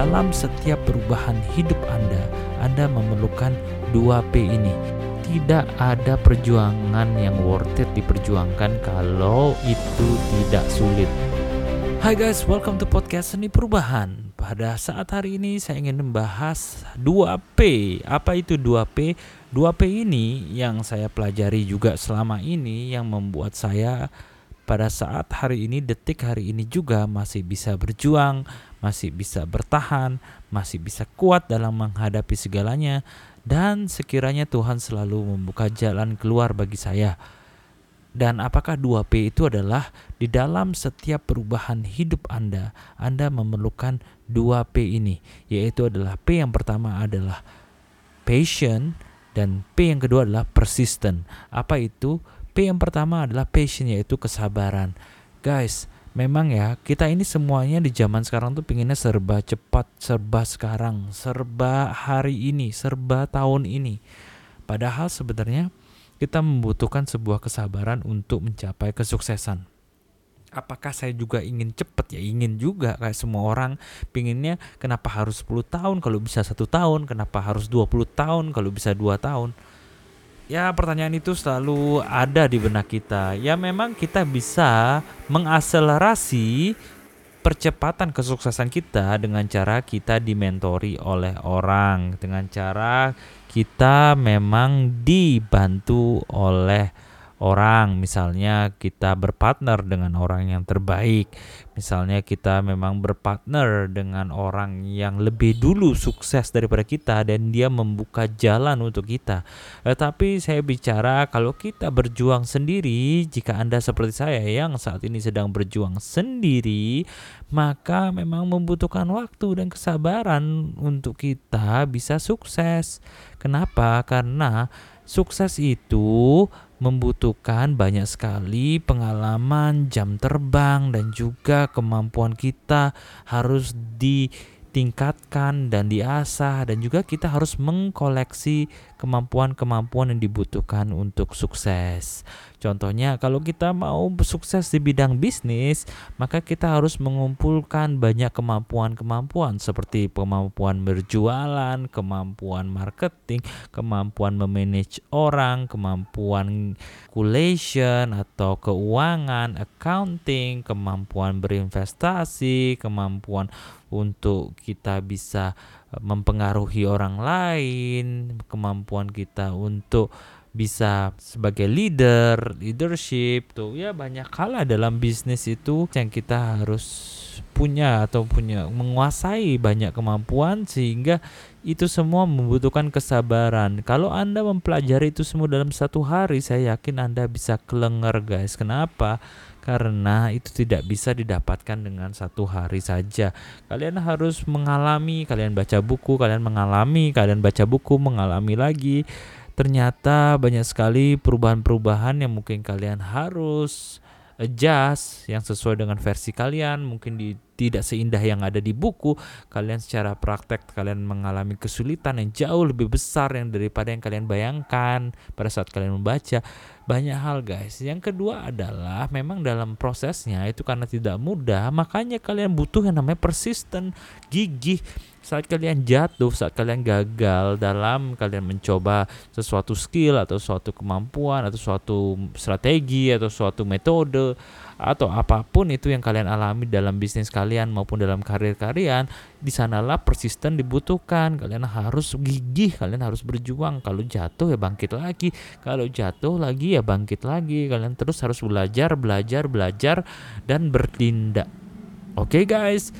dalam setiap perubahan hidup Anda, Anda memerlukan 2P ini. Tidak ada perjuangan yang worth it diperjuangkan kalau itu tidak sulit. Hai guys, welcome to podcast Seni Perubahan. Pada saat hari ini saya ingin membahas 2P. Apa itu 2P? 2P ini yang saya pelajari juga selama ini yang membuat saya pada saat hari ini, detik hari ini juga masih bisa berjuang, masih bisa bertahan, masih bisa kuat dalam menghadapi segalanya, dan sekiranya Tuhan selalu membuka jalan keluar bagi saya. Dan apakah 2P itu adalah di dalam setiap perubahan hidup Anda, Anda memerlukan 2P ini, yaitu adalah P yang pertama adalah patient dan P yang kedua adalah persistent. Apa itu? P yang pertama adalah passion yaitu kesabaran. Guys, memang ya kita ini semuanya di zaman sekarang tuh pinginnya serba cepat, serba sekarang, serba hari ini, serba tahun ini. Padahal sebenarnya kita membutuhkan sebuah kesabaran untuk mencapai kesuksesan. Apakah saya juga ingin cepat ya ingin juga kayak semua orang pinginnya kenapa harus 10 tahun kalau bisa satu tahun kenapa harus 20 tahun kalau bisa dua tahun Ya pertanyaan itu selalu ada di benak kita. Ya memang kita bisa mengakselerasi percepatan kesuksesan kita dengan cara kita dimentori oleh orang, dengan cara kita memang dibantu oleh orang, misalnya kita berpartner dengan orang yang terbaik, misalnya kita memang berpartner dengan orang yang lebih dulu sukses daripada kita dan dia membuka jalan untuk kita. Tetapi saya bicara kalau kita berjuang sendiri, jika Anda seperti saya yang saat ini sedang berjuang sendiri, maka memang membutuhkan waktu dan kesabaran untuk kita bisa sukses. Kenapa? Karena sukses itu membutuhkan banyak sekali pengalaman, jam terbang, dan juga kemampuan kita harus ditingkatkan dan diasah, dan juga kita harus mengkoleksi kemampuan-kemampuan yang dibutuhkan untuk sukses. Contohnya, kalau kita mau sukses di bidang bisnis, maka kita harus mengumpulkan banyak kemampuan-kemampuan seperti kemampuan berjualan, kemampuan marketing, kemampuan memanage orang, kemampuan calculation atau keuangan, accounting, kemampuan berinvestasi, kemampuan untuk kita bisa mempengaruhi orang lain, kemampuan kita untuk bisa sebagai leader, leadership tuh ya banyak hal dalam bisnis itu yang kita harus punya atau punya menguasai banyak kemampuan sehingga itu semua membutuhkan kesabaran. Kalau Anda mempelajari itu semua dalam satu hari, saya yakin Anda bisa kelenger, guys. Kenapa? Karena itu tidak bisa didapatkan dengan satu hari saja. Kalian harus mengalami, kalian baca buku, kalian mengalami, kalian baca buku, mengalami lagi ternyata banyak sekali perubahan-perubahan yang mungkin kalian harus adjust yang sesuai dengan versi kalian mungkin di, tidak seindah yang ada di buku kalian secara praktek kalian mengalami kesulitan yang jauh lebih besar yang daripada yang kalian bayangkan pada saat kalian membaca. Banyak hal guys. Yang kedua adalah memang dalam prosesnya itu karena tidak mudah makanya kalian butuh yang namanya persisten gigih saat kalian jatuh, saat kalian gagal dalam kalian mencoba sesuatu skill atau suatu kemampuan atau suatu strategi atau suatu metode atau apa pun itu yang kalian alami dalam bisnis kalian maupun dalam karir kalian, di sanalah persisten dibutuhkan. Kalian harus gigih, kalian harus berjuang. Kalau jatuh ya bangkit lagi, kalau jatuh lagi ya bangkit lagi. Kalian terus harus belajar, belajar, belajar dan bertindak. Oke okay guys,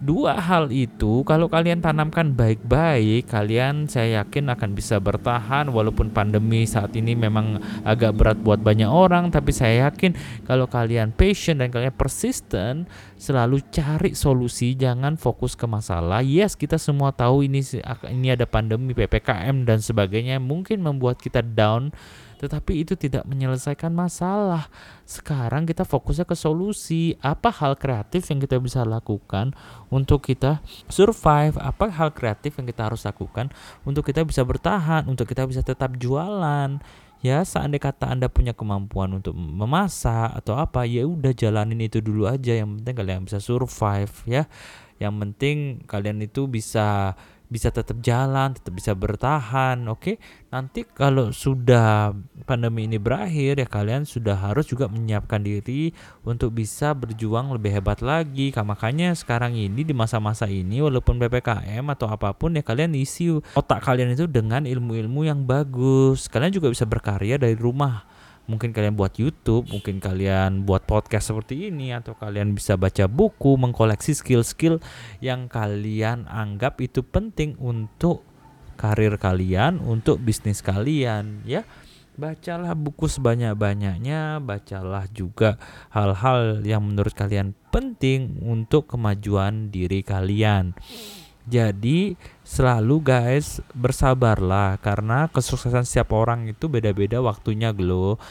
dua hal itu kalau kalian tanamkan baik-baik kalian saya yakin akan bisa bertahan. Walaupun pandemi saat ini memang agak berat buat banyak orang tapi saya yakin kalau kalian patient dan kalian persisten selalu cari solusi. Jangan fokus ke masalah. Yes kita semua tahu ini ini ada pandemi PPKM dan sebagainya. Mungkin membuat kita down tetapi itu tidak menyelesaikan masalah. Sekarang kita fokusnya ke solusi. Apa hal kreatif yang kita bisa lakukan untuk kita survive? Apa hal kreatif yang kita harus lakukan untuk kita bisa bertahan, untuk kita bisa tetap jualan? Ya, seandainya kata Anda punya kemampuan untuk memasak atau apa, ya udah jalanin itu dulu aja. Yang penting kalian bisa survive ya Yang penting kalian itu bisa bisa tetap jalan, tetap bisa bertahan, oke? Okay? Nanti kalau sudah pandemi ini berakhir ya kalian sudah harus juga menyiapkan diri untuk bisa berjuang lebih hebat lagi. Makanya sekarang ini di masa-masa ini walaupun PPKM atau apa pun ya kalian isi otak kalian itu dengan ilmu-ilmu yang bagus. Kalian juga bisa berkarya dari rumah mungkin kalian buat YouTube, mungkin kalian buat podcast seperti ini atau kalian bisa baca buku, mengkoleksi skill-skill yang kalian anggap itu penting untuk karir kalian, untuk bisnis kalian, ya. Bacalah buku sebanyak-banyaknya, bacalah juga hal-hal yang menurut kalian penting untuk kemajuan diri kalian. Jadi selalu guys bersabarlah karena kesuksesan setiap orang itu beda-beda waktunya glow.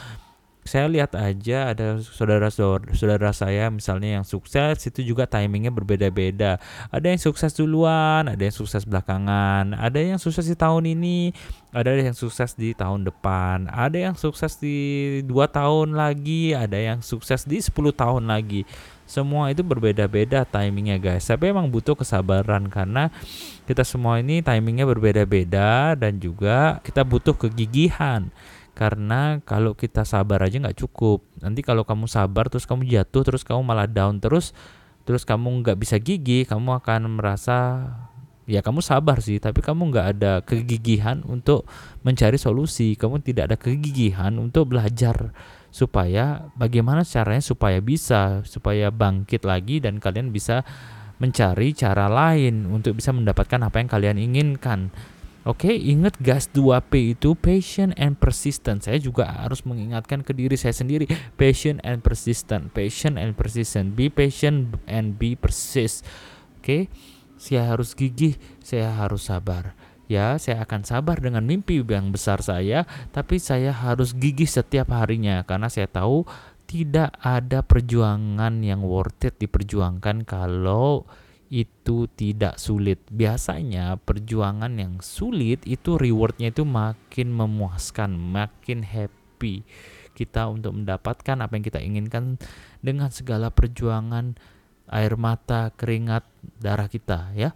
Saya lihat aja ada saudara-saudara saya misalnya yang sukses itu juga timingnya berbeda-beda. Ada yang sukses duluan, ada yang sukses belakangan, ada yang sukses di tahun ini, ada yang sukses di tahun depan, ada yang sukses di dua tahun lagi, ada yang sukses di 10 tahun lagi semua itu berbeda-beda timingnya guys. Tapi emang butuh kesabaran karena kita semua ini timingnya berbeda-beda dan juga kita butuh kegigihan. Karena kalau kita sabar aja nggak cukup. Nanti kalau kamu sabar terus kamu jatuh terus kamu malah down terus terus kamu nggak bisa gigi kamu akan merasa ya kamu sabar sih tapi kamu nggak ada kegigihan untuk mencari solusi. Kamu tidak ada kegigihan untuk belajar supaya bagaimana caranya supaya bisa supaya bangkit lagi dan kalian bisa mencari cara lain untuk bisa mendapatkan apa yang kalian inginkan. Oke, ingat gas 2P itu patient and persistent. Saya juga harus mengingatkan ke diri saya sendiri, patient and persistent, patient and persistent. Be patient and be persist. Oke, saya harus gigih, saya harus sabar. Ya, saya akan sabar dengan mimpi yang besar saya, tapi saya harus gigih setiap harinya karena saya tahu tidak ada perjuangan yang worth it diperjuangkan kalau itu tidak sulit. Biasanya perjuangan yang sulit itu rewardnya itu makin memuaskan, makin happy kita untuk mendapatkan apa yang kita inginkan dengan segala perjuangan air mata, keringat, darah kita ya.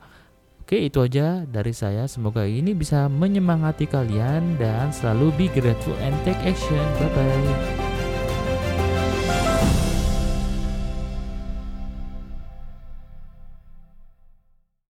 Oke, itu aja dari saya. Semoga ini bisa menyemangati kalian dan selalu be grateful and take action. Bye bye.